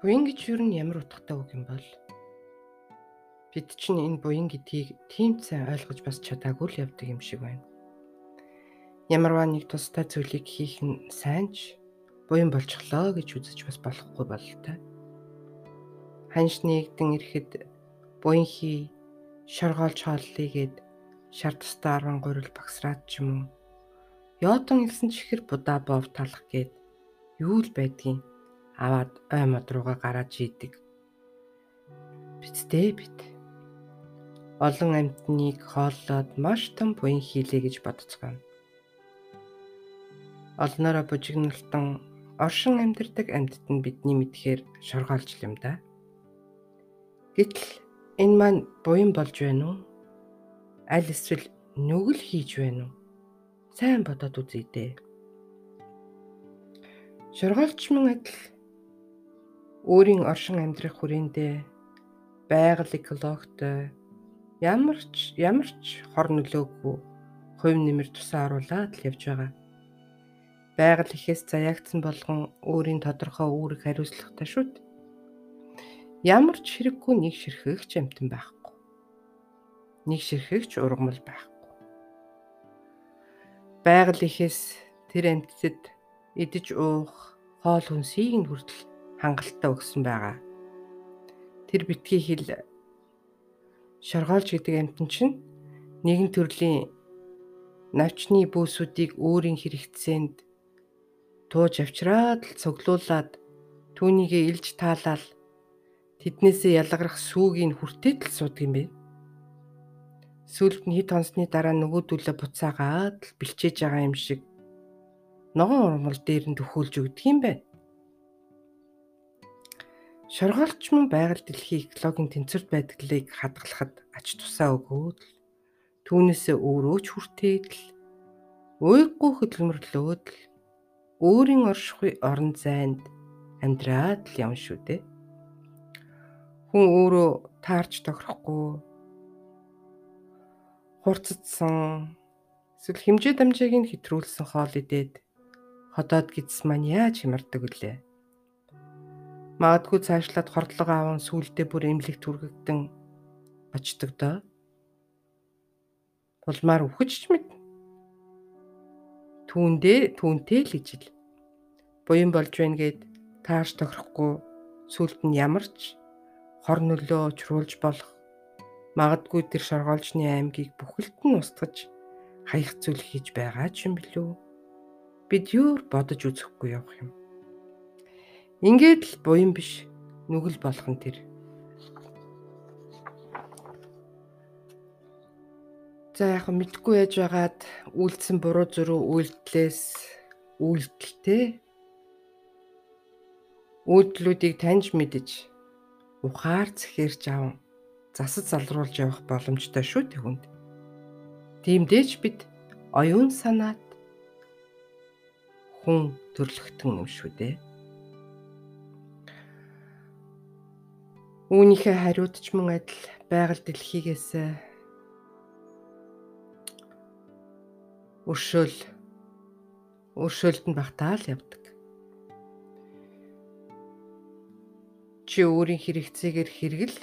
Буян гэж юу нь ямар утгатай үг юм бол бид чинь энэ буян гэдгийг тийм сайн ойлгож бас чадаагүй л явдаг юм шиг байна. Ямарваа нэг тустай зүйлийг хийх нь сайн ч буян болчихлоо гэж үзэж бас болохгүй бололтой. Ханш нэгдэн ирэхэд буян хий шоргоолж хооллыгээд шар тустай 10 гурил багсраад ч юм уу. Йотон илсэн чихэр будаа бов талах гээд юу л байдгийг аваад ой мод руугаа гараад жийдэг. Бицтэй бит. Олон амьтныг хооллоод маш том буян хийлээ гэж бодцгоо. Олноороо бужигналтан оршин амьдардаг амьтад нь бидний мэдхээр шоргоолж юм да. Гэтэл энэ маань буян болж байна уу? Аль эсвэл нүгэл хийж байна уу? Сайн бодоод үзье дээ. Шоргоолч мөн адил өөрийн оршин амьдрах хүрээндээ байгаль экологтой ямар ч ямар ч хор нөлөөгүй хувь нэмэр тусаа оруулаад л явж байгаа. Байгаль ихээс заяагдсан болгон өөрийн тодорхой үүрэг хариуцлагатай шүт. Ямар ч хэрэггүй нэг ширхэгч амтан байхгүй. Нэг ширхэгч ургамал байхгүй. Байгаль ихээс тэр амьтдад идэж уух хоол хүнсийг нь хүртэл хангалттай өгсөн байгаа. Тэр битгий хэл шоргоолж гэдэг амтан чинь нэгэн төрлийн навчны бөөсүүдийг өөрийн хэрэгцээнд тууж авчраад л цуглуулад түүнийгээ илж таалал тэднээсээ ялгарах сүүгийг хүртээд л суудаг юм бэ. Сүүлд нь хит хонсны дараа нөгөөдөлөө буцаагаад л бэлчээж байгаа юм шиг ногоон урмал дээр нь төхөөлж өгдөг юм байна. Шоргоолч мөн байгаль дэлхийн экологийн тэнцвэрт байдлыг хадгалахад ач тусаа өгөөд л түүнээсээ өөрөө ч хүртээд л уйггүй хөдөлмөрлөөд л өөрийн оршихуй орон зайд амьдраад л юм шүү дээ. Хүн өөрөө таарч тохирохгүй хурцдсан эсвэл хэмжээ дамжааг нь хэтрүүлсэн хоол идээд ходоод гидс маань яаж хямардаг вүлээ? Магадгүй цаашлаад хордлого аавн сүулдэ бүр эмнэлэг түргэгдэн очдог доо. Булмаар үхэж ч мэд. Түүндээ түүнтэй л ижил. Буян болж байна гэд таарч тохирохгүй сүлд нь ямар ч хор нөлөө чруулж болох магадгүй тэр шоргоолжны аймгийг бүхэлд нь устгаж хаях зүйл хийж байгаа ч юм билүү. Бид юу бодож үзэхгүй явах юм. Ингээд л буян биш нүгэл болох нь тэр. За яг мэдгүй яж байгаад үйлдсэн буруу зөрүү үйлдэлээс үйлдэлтэй үйлдэлүүдийг таньж мэдэж ухаар зэхэрч аван засаж залруулж явах боломжтой шүү тэгүнд. Тиймдээч бид оюун санаат хүн төрлөختөн юм шүү дээ. Үүнийхээ хариуд ч мөн адил байгаль дэлхийгээс өршөөл өршөөлд нь багтаал явдаг. Чи өөрийн хэрэгцээгээр хэрэгэл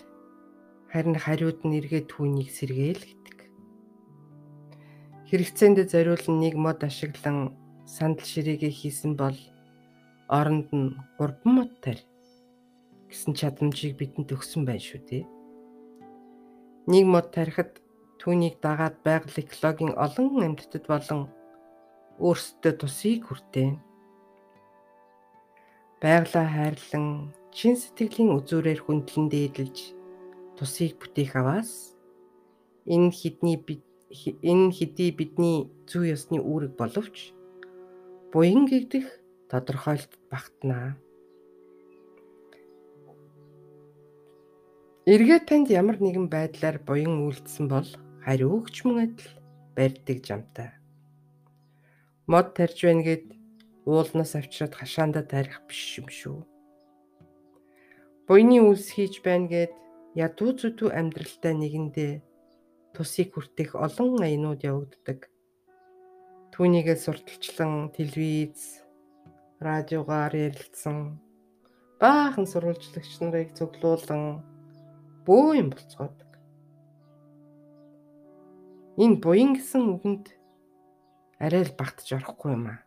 харин хариуд нь эргээд түүнийг сэргээл гэдэг. Хэрэгцээнд зориулан нэг мод ашиглан сандал ширээгээ хийсэн бол оронд нь 3 мод тарь гэсэн чадамжийг бидэнд өгсөн байна шүү дээ. Нэг мод тарихад түүнийг дагаад байгаль экологийн олон амьтдад болон өөрсдөө тусыг хүртээ. Байгалаа хайрлан чин сэтгэлийн үзүүрээр хүндлэн дээдлж тусыг бүтээх аваас энэ хідний энэ хэдий бидний зүй ёсны үүрэг боловч буян гэгдэх тодорхойлт багтнаа. Эргээд танд ямар нэгэн байдлаар буян үйлдсэн бол хариу өгч мөн адил барьдаг жамтай. Мод тарж байна гэд уулнаас авчираад хашаандаа тарих биш юм шүү. Буйны үйлс хийж байна гэд ядуу зүдүү амьдралтай нэгэндээ тусыг хүртэх олон аянууд явагддаг. Түүнийгээ сурталчлан телевиз, радиогаар ярилцсан баахан сурвалжлагч нарыг цуглуулan бөө юм болцгоодог. Энэ буян гэсэн үгэнд арай л багтж орохгүй юм аа.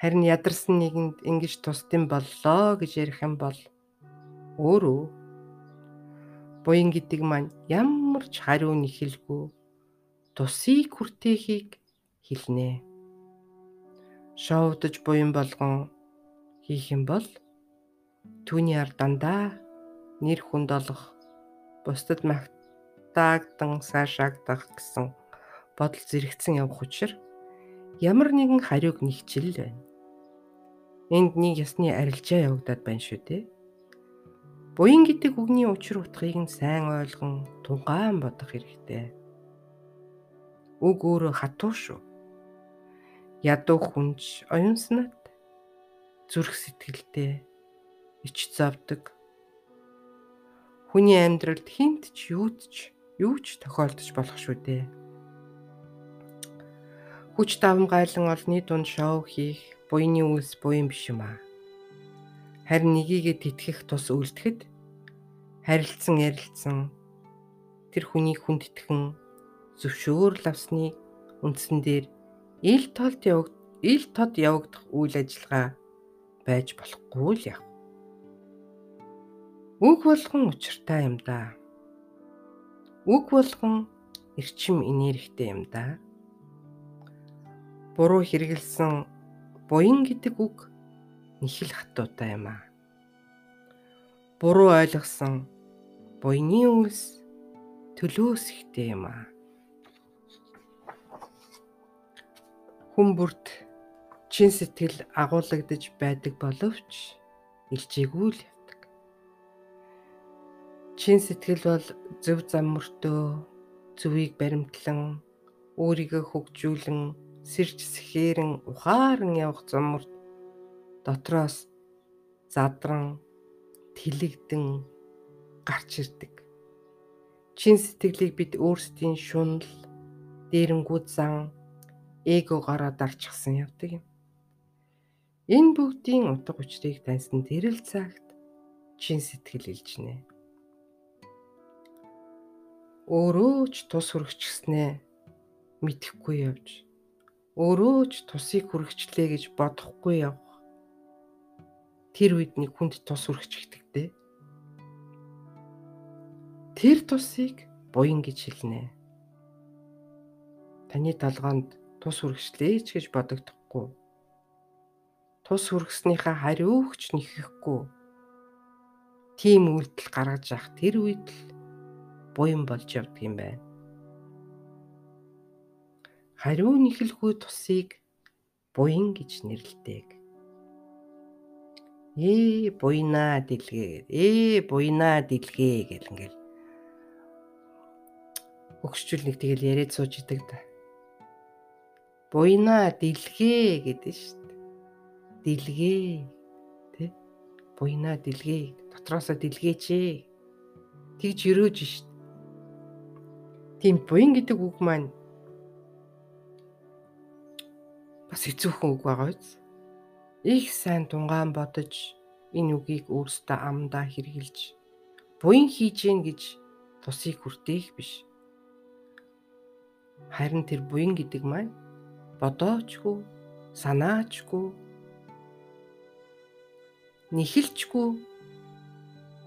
Харин ядарсан нэгэнд ингэж тусдсан боллоо гэж ярих юм бол өөрөө буян гэдэг маань ямар ч хариу нэхэлгүй тусыг хүртээхийг хэлнэ. Шоудж буян болгон хийх юм бол түүний ар дандаа нэр хүнд олох бусдад магтаагдан сайшаагдах гэсэн бодол зэрэгцэн явах учраа ямар нэгэн хариуг нэгчил байна. Энд нэг ясны арилжаа явагдаад байна шүү дээ. Буян гэдэг үгний учир утгыг нь сайн ойлгон тунгаан бодох хэрэгтэй. Үг өөрөө хатуу шүү. Ядуу хүнч оюун санаат зүрх сэтгэлдээ ич завдаг. Хүний амьдралд хинт ч юуд ч юу ч тохиолдож болох шүү дээ. Хүч давмгайлан олны дунд шоу хийх буйны үйлс буян биш юм аа. Харин нэгийгэ тэтгэх тус үлдэхэд харилцсан ярилцсан тэр хүний хүндэтгэн зөвшөөрөл авсны үндсэн дээр ил толд явагд ил тод явагдах үйл ажиллагаа байж болохгүй л яв. Үг болгон учиртай юм да. Үг болгон эрчим энергитэй юм да. Буруу хэрэгэлсэн буян гэдэг үг нэхэл хатуутай юм аа. Буруу ойлгосон буйны үйлс төлөөс ихтэй юм аа. Хүн бүрт чин сэтгэл агуулгадж байдаг боловч илжээгүй л явдаг. Чин сэтгэл бол зөв зам мөртөө зүвийг баримтлан өөрийгөө хөгжүүлэн сэрж сэхээрэн ухаан явах замурт дотроос задран тэлэгдэн гарч ирдэг. Чин сэтгэлийг бид өөрсдийн шунал, дээрэнгүүд зан, эгогоороо дарчихсан явдаг юм. Энэ бүгдийн утга учирыг таньсан тэр л цагт чин сэтгэл илжнэ. Өөрөө ч тус хүрэгчснээ мэдхгүй явж өөрөө ч тусыг хүрэгчлээ гэж бодохгүй явах. Тэр үед нэг хүнд тус хүрэгчдэгтэй. Тэр тусыг буян гэж хэлнэ. Таны талгаанд тус хүрэгчлээ ч гэж бодогдохгүй тус хүргэснийхаа хариугч нэхэхгүй тийм үйлдэл гаргаж явах тэр үед л буян болж явдаг юм байна. Хариу нэхэлгүй тусыг буян гэж нэрлэдэг. Ээ буйнаа дэлгээ. Ээ буйнаа дэлгээ гэл ингээл өгсчүүл нэг тэгэл яриад сууж идэг да. Буйнаа дэлгээ гэдэг шүү дэлгээ тэ буйнаа дэлгээ дотроосоо дэлгээч ээ тэгж өрөөж шít. Тийм буян гэдэг үг маань бас хэцүүхэн үг байгаа биз. Их сайн тунгаан бодож энэ үгийг өөртөө амдаа хэрэгжилж буян хийж гин гэж тусыг хүртээх биш. Харин тэр буян гэдэг маань бодоочгүй, санаачгүй нэхэлчгүй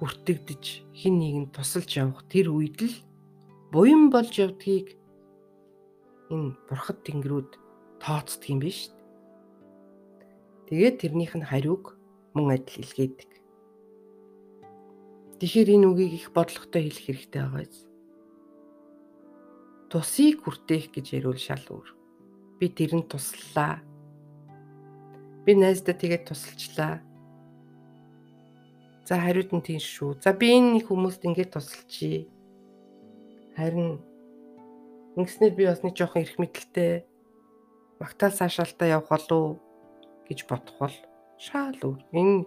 хүртэгдэж хин нэгэнд тусалж явах тэр үед л буян болж явдгийг энэ бурхад тэнгэрүүд тооцдөг юм биш. Тэгээд тэрнийх нь хариуг мөн адил илгээдэг. Тэгэхээр энэ үгийг их бодлоготой хэлэх хэрэгтэй байгаа биз. Тусыг хүртээх гэж ярил шал өөр. Би тэрэнд туслалаа. Би найздаа тэгээд тусалчлаа За хариуд нь тийм шүү. За би энэ нэг хүмүүст ингэж тусалчий. Харин ингэснээр би бас нэг жоохон эрх мэдэлтэй магтаал цаашаалтаа явах болов гэж бодох бол шаал өөр. Энэ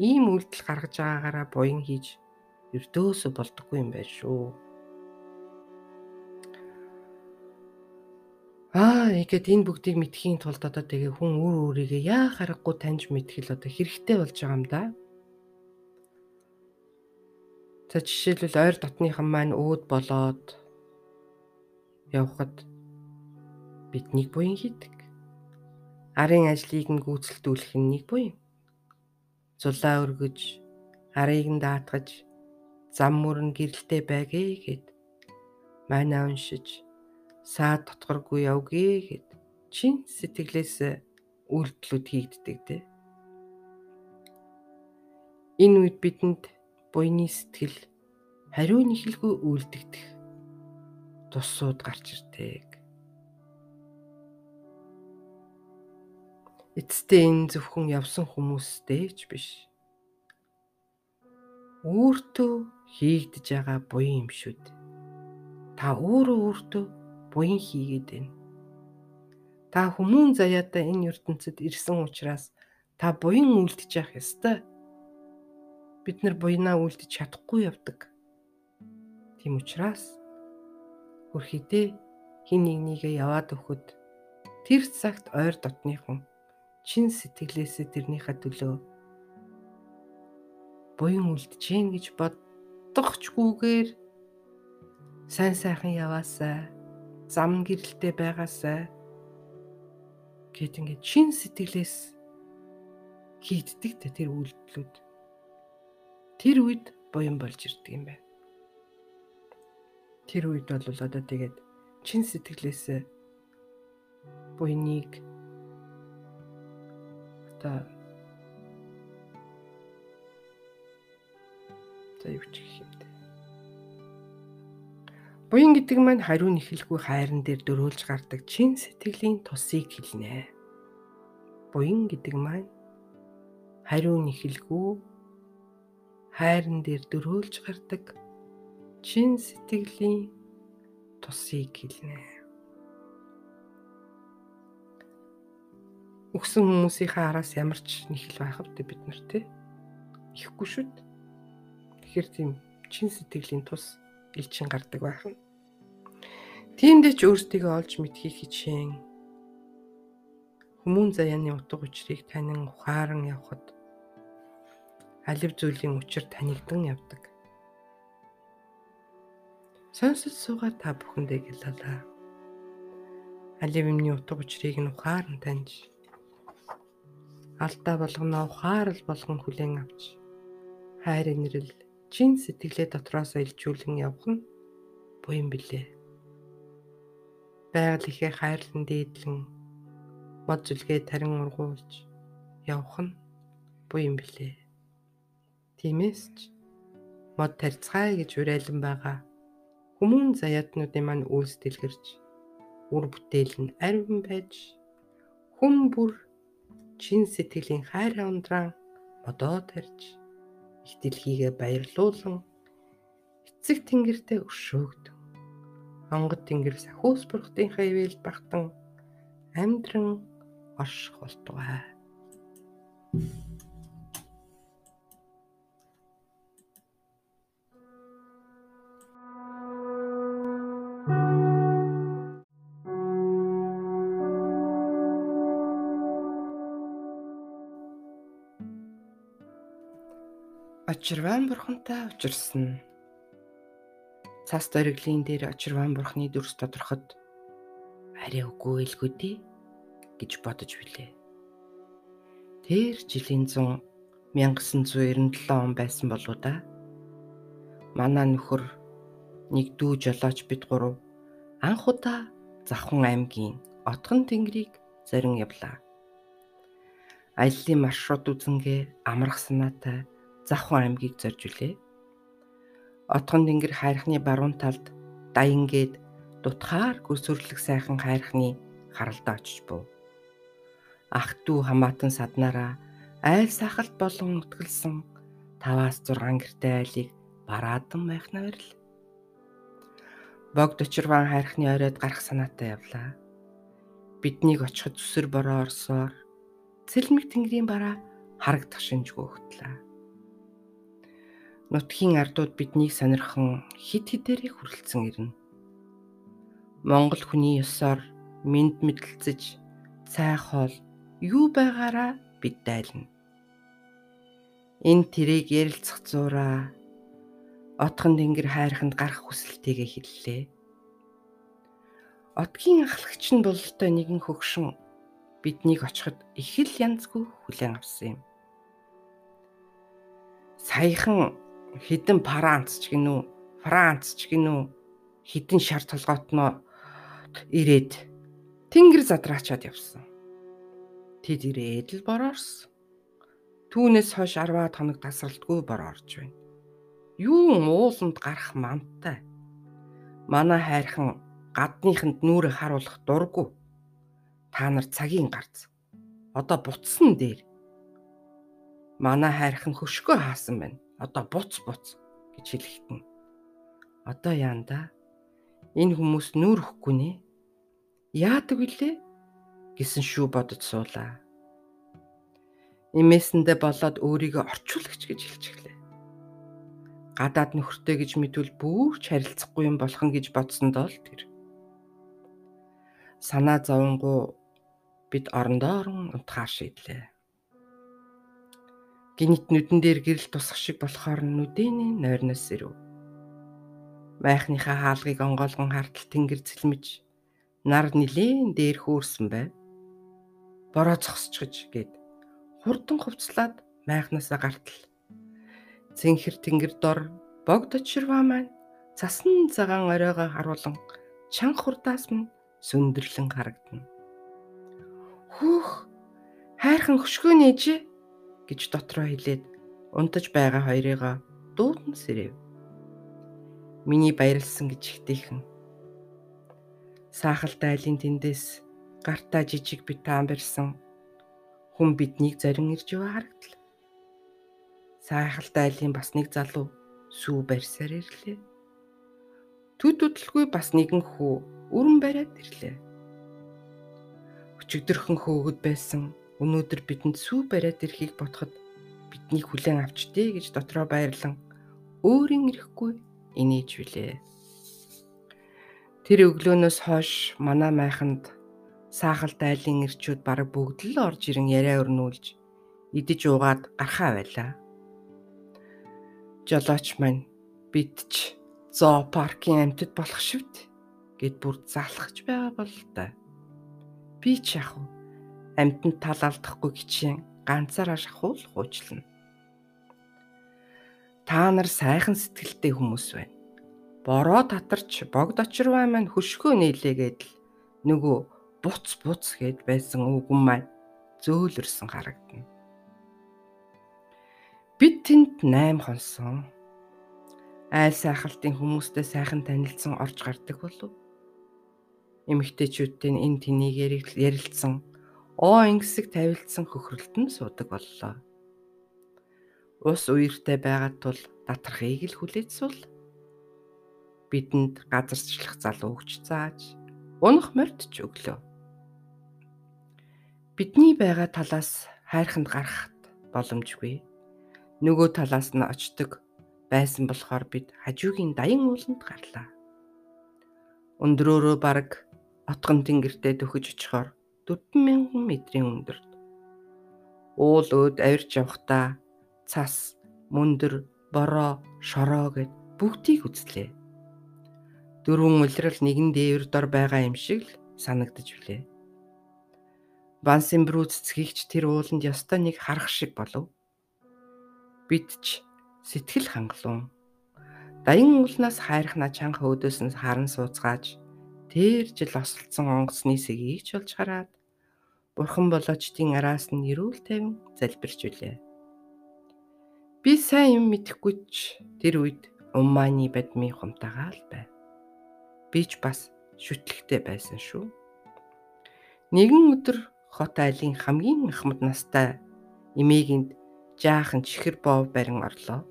ийм үйлдэл гаргаж байгаагаараа буян хийж өрдөөсө болдоггүй юм байна шүү. Аа, ихэд энэ бүгдийг мэдхийн тулд одоо тэгээ хүн өөр өөрийгөө яа харахгүй таньж мэдхэл одоо хэрэгтэй болж байгаа юм да. За жишээлбэл ойр дотныхан маань өөд болоод явхад биднийг буян хийдэг. Арын ажлыг нь гүйцэлдүүлэх нь нэг буян. Зулаа өргөж, арыг нь даатгаж, зам мөрөн гэрэлтэй байгээ гэд манай уншиж саад дотгоргүй явгээ гэд чин сэтгэлээс үйлдэлүүд хийгддэг дээ. Энэ үед бидэнд буйны сэтгэл хариу нэхэлгүй үйлдэгдэх тусууд гарч ирдэг. Эцэстээ энэ зөвхөн явсан хүмүүстэй ч биш. Өөртөө хийгдэж байгаа буян юм шүү дээ. Та өөрөө өөртөө буян хийгээд байна. Та хүмүүн заяада энэ ертөнцид ирсэн учраас та буян үлдэж явах ёстой. Бид нар буянаа үлдэж чадахгүй явдаг. Тийм учраас хөрхидээ хин нэг нэгэ яваад өгөхөд тэр цагт ойр дотныхон чин сэтгэлээсээ тэрнийхээ төлөө буян үлдэж гин гэж боддогчгүйгээр сайн сайхан яваасаа зам гэрэлтэй байгаасаа гэт ингээд чин сэтгэлээс хийддэг те тэр үйлдэлүүд тэр үед буян болж ирдэг юм байна. Тэр үед бол одоо тэгээд чин сэтгэлээс буйныг одоо за юу ч гэх юм бэ. Буян гэдэг маань хариу нэхэлгүй хайран дээр дөрөөлж гардаг чин сэтгэлийн тусыг хэлнэ. Буян гэдэг маань хариу нэхэлгүй хайран дээр дөрөөлж гардаг чин сэтгэлийн тусыг хэлнэ. өгсөн хүмүүсийнхээ араас ямар ч нэхэл байх вэ бид нар те ихгүй шүү дээ. Тэгэхээр тийм чин сэтгэлийн тус элчин гардаг байх нь. Тиймдээ ч өөртөө олж мэдхийг хичээн хүмүүн заяаны утга учирыг танин ухаан явхад алив зүйлийн учир танигдан явдаг. Сонсож суугаад та бүхэндээ гэлалаа. Алив юмны утга учирыг нь ухаан таньж алдаа болгоно ухаарал болгон хүлээн авч хайр инрэл чин сэтгэлээ дотроос илжүүлэн явах нь буян билээ. Байгаль ихэ хайрлан дээдлэн мод зүлгээ тарин ургуулж явах нь буян билээ. Тиймээс ч мод тарьцгаая гэж уриалсан байгаа хүмүүн заяатнуудын маань үйлс дэлгэрч үр бүтээл нь ариун байж хүн бүр чин сэтгэлийн хайр ундран бодоо тарьж их дэлхийгээ баярлуулан эцэг тэнгэртэй өршөөгдөв. Онгод тэнгэр сахиус бурхтынхаа ивэл багтан амьдран орших болтугай. Очирван бурхантай учирсан. Цас дөрглийн дээр очирван бурхны дүрс тодорход арай үгүй илгүүдээ гэж бодож билээ. Тэр жилийн 100 1997 он байсан болоо да. Манай нөхөр нэг дүү жолооч бид гурав анх удаа Завхан аймгийн Отгон тэнгэрийг зорин явлаа. Аяллаа маршрут үзэнгээ амрах санаатай Завхан аймгийг зорж үлээ. Отгон тэнгэр хайрхны баруун талд Даянгээд дутхаар гүсвэрлэх сайхан хайрхны харалдаа очиж був. Ах トゥ хамаатан саднараа айл сахалт болон утгалсан 5-6 гэртэй айлыг бараадан майхна барил. Богд очирван хайрхны оройд гарах санаатай явлаа. Биднийг очиход зүсэр бороо орсоор цэлмэг тэнгэрийн бараа харагдах шинжгүй хөтлөө. Нутгийн ардууд биднийг сонирхон хит хитээрээ хүрэлцэн ирнэ. Монгол хүний ёсоор мэд мэдлцэж цай хоол юу байгаараа бид дайлна. Энэ тэрийг ярилцах зураа Отхон тэнгэр хайрханд гарах хүсэлтэйгээ хэллээ. Отгийн ахлагч нь бололтой нэгэн хөгшин биднийг очиход их л янзгүй хүлээн авсан юм. Саяхан хідэн Франц ч гинүү, Франц ч гинүү хідэн шар толгоотноо ирээд тэнгэр задраачаад явсан. Тэд ирээд л бороорсон. Түүнээс хойш 10 хоног тасралтгүй бороорж байна. Юу ууланд гарах мантай. Манай хайрхан гадныханд нүрэ харуулах дурггүй. Та нар цагийн гарц. Одоо буцсан дээр. Манай хайрхан хөшгөө хаасан байна. Одоо буц буц гэж хэлэхтэн. Одоо яанда энэ хүмүүс нүр өгөхгүй нэ. Яадаг вүлээ гэсэн шүү бодож суулаа. Имээсэндээ болоод өөрийгөө орчуулагч гэж хэлчихлээ гадаад нөхөртэй гэж мэдвэл бүр ч харилцахгүй юм болох нь гэж бодсондоо л тэр санаа зовонгуу бид орондоо орон унтахаар шийдлээ. Гинит нүдэн дээр гэрэл тусах шиг болохоор нүдэний нойрноос ирэв. Майхныхаа хаалгыг онгойлгон хартал тэнгэр цэлмэж нар нилээн дээр хөөрсөн байв. Бороо зогсчихж гээд хурдан хувцлаад майхнасаа гартал. Цэнхэр тэнгэр дор богд очирваа маань цасан цагаан оройгоо харуулan чанга хурдаас минь сүндэрлэн харагдана. Хүүх хайрхан хөшгөө нээжээ гэж дотроо хэлээд унтаж байгаа хоёрыгаа дуудан сэрэв. Миний баярлсан гэж ихтэйхэн. Саахал дайлын тэндээс гартаа жижиг битаан барьсан хүн биднийг зорин ирж яваа харагдлаа. Саахал дайлын бас нэг залуу сүү барьсаар ирлээ. Төд хөдөлгүй бас нэгэн хүү өрн бариад ирлээ. Өчигдөрхөн хөөгд байсан өнөөдөр бидэнд сүү бариад ирэхийг бодоход бидний хүлээн авчдээ гэж дотроо баярлан өөрийн ирэхгүй инээж билээ. Тэр өглөөнөөс хойш манай майханд саахал дайлын ирчүүд бараг бүгд л орж ирэн яриа өрнүүлж идэж уугаад гархаа байлаа. Жолооч маань бидч зоопаркын амьтад болох шивд гэд бүр залхаж байгаа бол та. Би ч яг амьтанд тал алдахгүй гिचэн ганцаараа шахуул хуучлана. Та нар сайхан сэтгэлтэй хүмүүс байна. Бороо татарч богд очирваа маань хөшгөө нийлээгээд л нөгөө буц буц гэд байсан үгэн маань зөөлрсөн харагдана. Бид тэнд 8 хонсон. Айл сайхалтын хүмүүстэй сайхан танилцсан орж гардаг болов эмэгтэйчүүдтэй энэ тэнийг ярилцсан оо ингэсэг тавилцсан хөхрөлтөнд суудаг боллоо. Ус уяртай байгаад тул датрахыг л хүлээж суул. Бидэнд газарчлах залуу өгч зааж унах мордч өглөө. Бидний байгаа талаас хайрханд гарахт боломжгүй. Нөгөө талаас нь очдог байсан болохоор бид хажуугийн даян ууланд гарлаа. Өндрөөрөө бараг отгон тэнгэртээ төхөж очихоор 40000 метрийн өндөрт. Уул өөд авирч явхдаа цас, мөндөр, бороо, шороо гэд бүгдийг үзлээ. Дөрвөн улирал нэгэн дээвэр дор байгаа юм шиг л санагдаж билээ. Бансын брүү цэцгийгч тэр ууланд ёстой нэг харах шиг болов. Бид ч сэтгэл хангалуун. Даян уулнаас хайрхна чанга өөдөөс нь харан сууцгааж Тэр жил осолцсон онгоцны сэгийг ч болж хараад бурхан болоочдын араас нь эрүүл тайван залбирч үлээ. Би сайн юм мэдэхгүй ч тэр үед умманы бадмын хумтагаа л байв. Би ч бас шүтлэгтэй байсан шүү. Нэгэн өдөр хот айлын хамгийн ахмад настай эмээгэнд жаахан чихэр бов барин орлоо.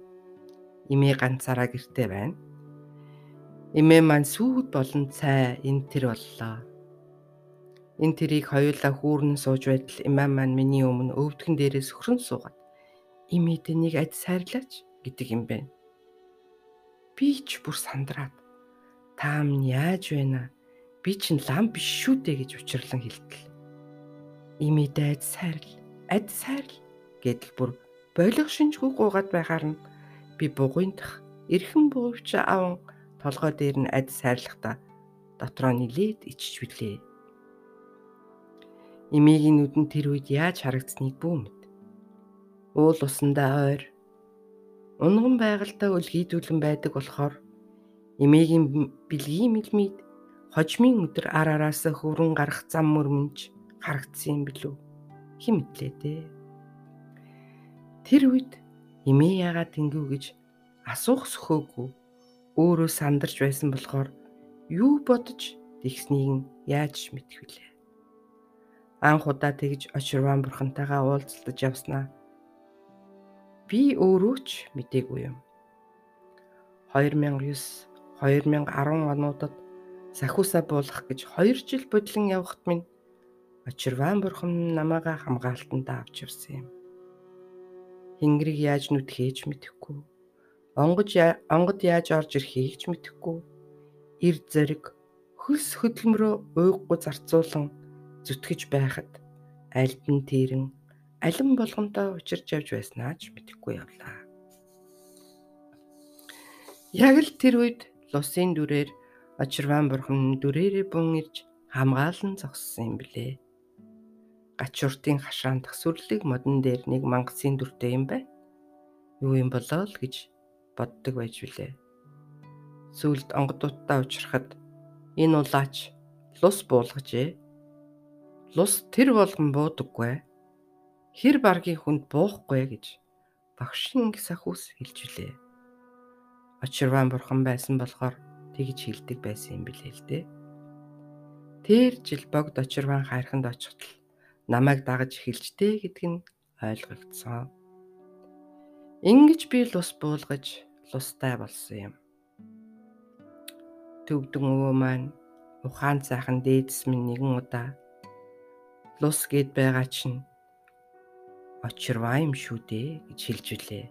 Эмээ ганцаараа гэртээ байна. Эмээ маань сүйд болон цай энэ тэр боллоо. Энэ тэрийг хоёулаа хүүрнэн сууж байтал эмээ маань миний өмнө өвдгөн дээрээс хөрөн суугаад эмээд нэг адис хайрлаач гэдэг юм байна. Би ч бүр сандраад та минь яаж байна? Би чинь лам биш шүү дээ гэж учирлан хэлтэл. Эмээд адис хайрл, адис хайрл гэдэл бүр болох шинжгүй гуугаад байгаар нь би бугуйндах эрхэн буувч аван толгой дээр нь адис хайрлахдаа дотроо нилээд ичж билээ. Эмээгийн нүдэнд тэр үед яаж харагдсныг бүү мэд. Уул усандаа ойр унган байгальтай өлгийдүүлэн байдаг болохоор эмээгийн бэлгийн мэлмид хожмын өдөр ар араасаа хөрөн гарах зам мөрмөнж харагдсан юм билүү хим мэдлээ дээ. Тэр үед эмээ яагаад тэнгүү гэж асуух сөхөөгүй өөрөө сандарч байсан болохоор юу бодож тэгснийг нь яаж мэдэх вүлээ. Анх удаа тэгж очирван бурхантайгаа уулзалтаж явснаа би өөрөө ч мдээгүй юм. 2009 2010 онуудад сахиусаа буулгах гэж 2 жил бодлон явхад минь очирван бурхан намайгаа хамгаалтанд авч явсан юм. Хингэрийг яаж нүтгэж мэдэхгүй. Онгож онгод яаж орж ирэхийг ч мэдэхгүй. Ир зэрэг хөлс хөдөлмөрөө уйггүй зарцуулан зүтгэж байхад альд нь тэрэн алин болгонтой учирч явж байснаа ч мэдэхгүй явлаа. Яг л тэр үед лусын дүрээр очирван бурхан дүрээрээ бун ирж хамгаалан зогссон юм блэ. Гачууртын хашаан тасвэрлэг модон дээр нэг мангасын дүртэй юм байна. Юу юм болоо л гэж боддог байж билээ. Сүүлд онгодуудтай учрахад энэ улаач лус буулгажээ. Лус тэр болгон буудаггүй. Хэр баргийн хүнд буухгүй гэж багшин сахус хэлж билээ. Очирван бурхан байсан болохоор тэгж хилдэг байсан юм билээ л дээ. Тэр жил богд очирван хайрханд очиход л намайг дагаж эхэлжтэй гэдг нь ойлгогдсон. Ингиж би лус буулгаж лустай болсон юм. Төвдөн өвөө маань ухаан цаахан дээдс минь нэгэн удаа лус гээд байгаа чинь очирваа юм шүү дээ гэж хэлж үлээ.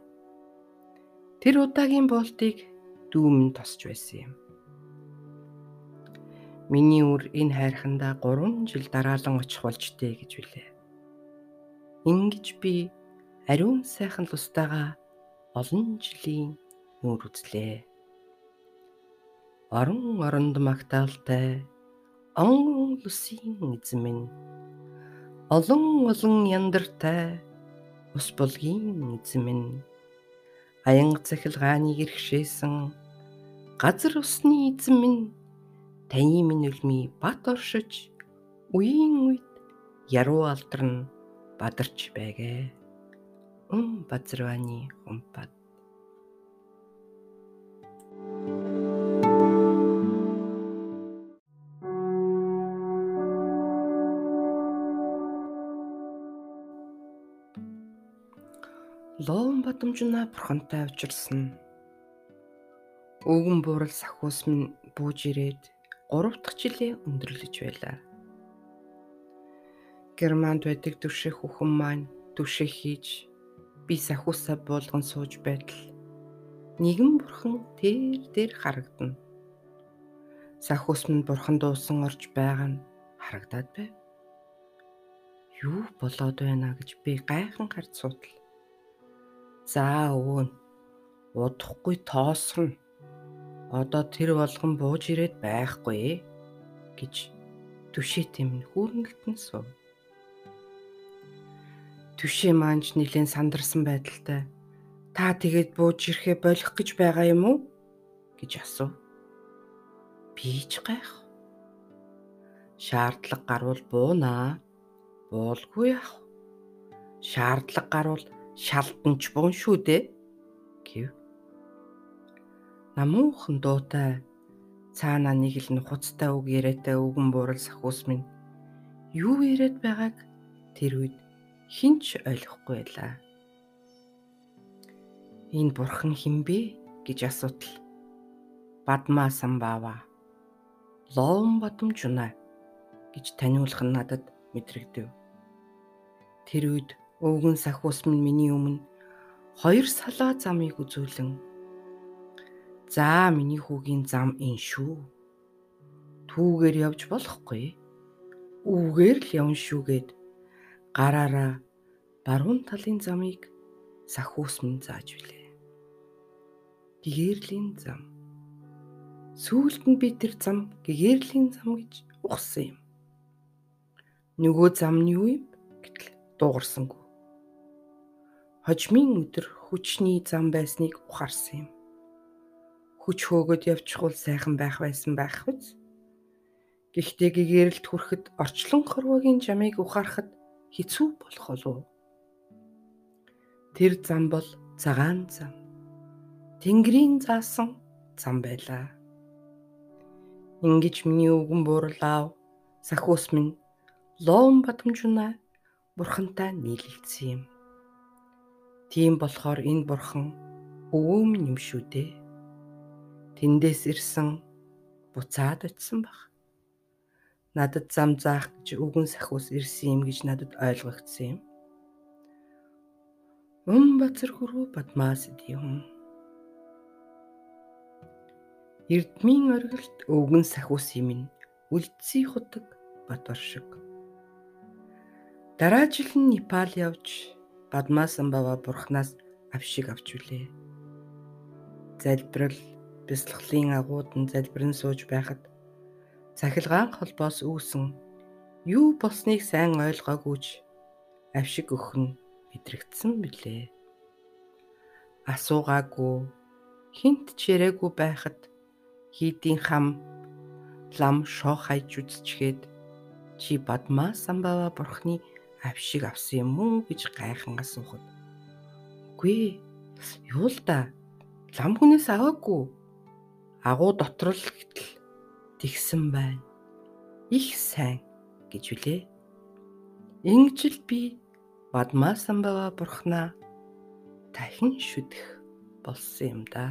Тэр удаагийн болтыг дүүм нь тосч байсан юм. Миний үр энэ хайрхандаа 3 жил дараалан очих болжтэй гэж билээ. Ингиж би ариун сайхан лустайгаа олон жилийн нүүр үзлээ. Орон оронд магтаалтай он лусын эзэн минь олон олон яндартай ус болгийн эзэн минь аянга цахилгааныг ирхшээсэн газар усны эзэн минь таны минь үлми бат оршиж үеийн үед яруу алдарн бадарч байгээ. Ум базарваны умпад Лоон бадамжнаа бурхантай авчирсан. Өвгөн буурал сахиус минь бууж ирээд 3 дахь жилээ өндөрлөж байлаа. Германд байдаг түвших хүхэн маань түвших хийж би сахиусаа буулган сууж байтал нэгэн бурхан тэр дээр харагдана. Сахиус минь бурхан дуусан орж байгаа нь харагдаад байв. Юу болоод байна гэж би гайхан гарч суутал. За өвөө нь удахгүй тоосгоно одоо тэр болгон бууж ирээд байхгүй гэж түшээ тэмн хүүрнэлтэн сув. Түшээ маанч нилэн сандарсан байдалтай та тэгээд бууж ирэхэ болох гэж байгаа юм уу гэж асуув. Би ч гайх. Шаардлага гарвал буунаа. Буулгүй яах. Шаардлага гарвал шалданч буун шүү дээ гэв намуухан дуутай цаана нэг л нухацтай үг яриатай өвгөн буурал сахус минь юу яриад байгааг тэр үед хинч ойлгохгүй байлаа. Энэ бурхан хинбэ гэж асуудал Бадмаа самбава лоон бадамжуна гэж таниулах нь надад мэдрэгдэв. Тэр үед өвгөн сахус минь миний өмнө хоёр салаа замыг үзүүлэн За миний хүүгийн зам энэ шүү. Түүгээр явж болохгүй. Үүгээр л явна шүүгээд гараараа баруун талын замыг сахиус минь зааж билээ. гэгэрлийн зам. Сүүлд нь би тэр зам гэгэрлийн зам гэж ухсан юм. Нөгөө зам нь юу юм гэтэл дуугарсангүй. Хожмын өдөр хүчний зам байсныг ухаарсан юм. Хүч хөөгд явчихвал сайхан байх байсан байх биз? Гэхдээ гэгэрэлд хүрэхэд орчлон хорвогийн жамыг ухаарахад хэцүү болох болов. Тэр зам бол цагаан зам. Тэнгэрийн заасан зам байлаа. Ингиж миний өвгөн буурлаа сахиус минь лоон батамжунаа бурхантай нийлэлцсэн юм. Тийм болохоор энэ бурхан өвөөм юм шүү дээ. Тэндээс ирсэн буцаад очисон баг надад зам заах гэж үгэн сахиус ирсэн юм гэж надад ойлгогдсон юм. Ум бацар хөрөө бадмаас юм. Эрдмийн оргилд өвгөн сахиус юм үлдсий худаг бадвар шиг. Дараа жил нь Непал явж Бадмаасан бава бурхнаас авшиг авч үлээ. Залбирал бясалгалын агуудан залбирэн сууж байхад цахилгаан холбоос үүсэн юу болсныг сайн ойлгоагүйч авшиг өхөн мэдрэгдсэн билээ. Асуугаагүй хинт ч яриаггүй байхад хийдийн хам лам шоо хайж үзчихэд чи бадмаа самбава бурхны авшиг авсан юм уу гэж гайхан асуухад үгүй юу л да лам хүнээс аваагүй агуу дотор л гэтэл тэгсэн байна. Их сайн гэж үлээ. Ингэжл би бадмаасан бава бурхнаа дахин шүдэх болсон юм да.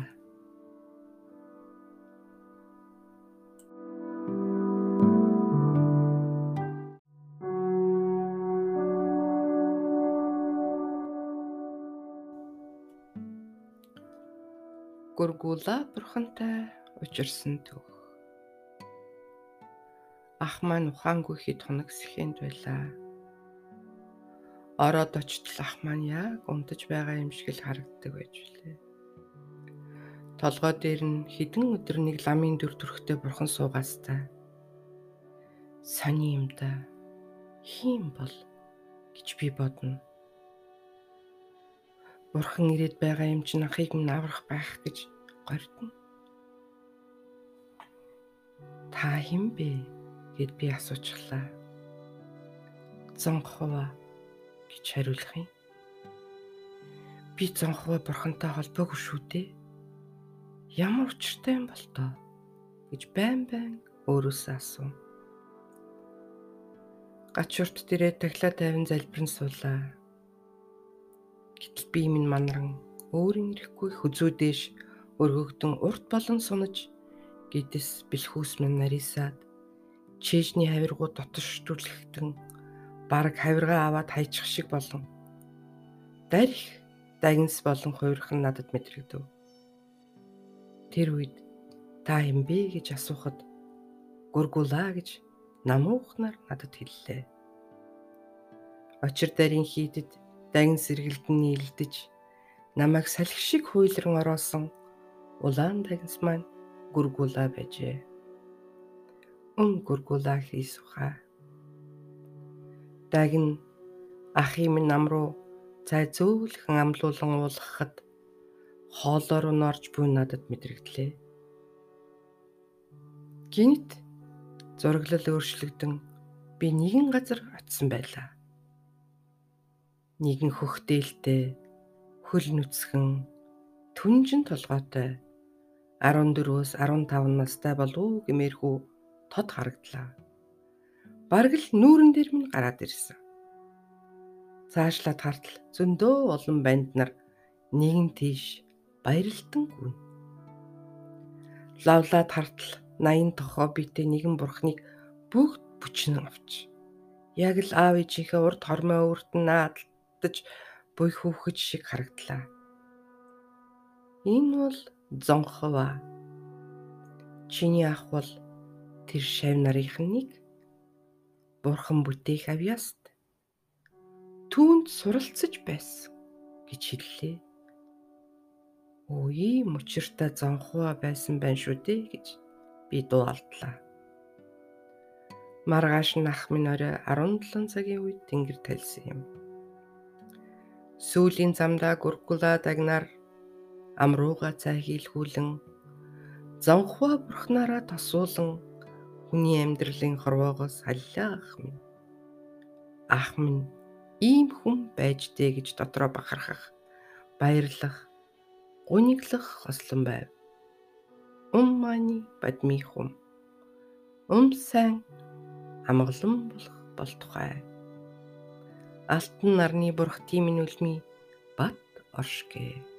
Гургула бурхантай учирсан төв ах маань ухаангүй хэд хоног сэхэнд байлаа. Ороод очтол ах маань яг унтаж байгаа юм шиг л харагддаг байж билээ. Толгой дээр нь хідэн өдөр нэг ламын дүр төрхтэй бурхан суугаастай. Сони юм да. Хим бол гэж би бодно. Бурхан ирээд байгаа юм чинь ахыг минь аврах байх гэж гордно. Та хин бэ? гэд би асуучлаа. 100% гэж хариулах юм. Би 100% бурхантай холбоогүй шүү дээ. Ямар учиртай юм бол тоо гэж байн байн өөрөөсөө асуув. Гачурт дээрээ таглаа тайван залбирэн суулаа. Гэтэл би минь манаран өөрийн ирэхгүй хүзүүдээш өргөгдөн урт болон сунаж гидэс бэлхүүс минь нарийсаад чэжний хавиргуу дотшдүүлэхтэн баг хавиргаа аваад хайчих шиг болон дарих дагнс болон хуурхан надад мэдрэгдэв. Тэр үед та юм бэ гэж асуухад гургулаа гэж намуухнаар надад хэллээ. Очир дарын хийдэд дагн сэргэлдэн нийлдэж намайг салхи шиг хуйлран ороосон улаан дагнс маань гургулаа байжээ өн гургулаа хийсуха. Дагн ахын минь нам руу цай зөөлхөн амлуулан уулгахад хоолоор нь орж буй надад мэдрэгдлээ. Гинт зураглал өөрчлөгдөн би нэгэн газар очисон байлаа. Нэгэн хөхтээлтэй хөл нүцгэн түнжин толгойтой 14-өөс 15 настай болов гэмээрхүү тод харагдлаа. Бараг л нүүрэн дээр минь гараад ирсэн. Цаашлаад хартал зөндөө олон банд нар нэгэн тийш баярлтан гүн. Лавлаад хартал 80 тохоо битээ нэгэн бурхныг бүгд бүчнэн авч. Яг л аав ээжийнхээ урд хормоо өөрт нь наадтаж буй хүүхэд шиг харагдлаа. Энэ бол зонхова. Чиний ах бол тэр шав нарынхныг бурхан бүтээх авьяаст түүнд суралцж байсан гэж хэллээ. Өө ийм учиртай зонхоо байсан байна шүү дээ гэж би дуу алдлаа. Маргааш нь ах минь орой 17 цагийн үед тэнгэр талсан юм. Сүүлийн замдаа гургула дагнаар амрууга цай хийлгүүлэн зонхоо бурхнаараа тосуулан хүний амьдралын хорвоогоос халлаа ах минь. Ах минь ийм хүн байж дээ гэж дотроо бахархах, баярлах, гуниглах хослон байв. Ум мани бадмихум. Ум сайн амгалан болох бол тухай. Алтан нарны бурх тимийн үлми бат оршгэ.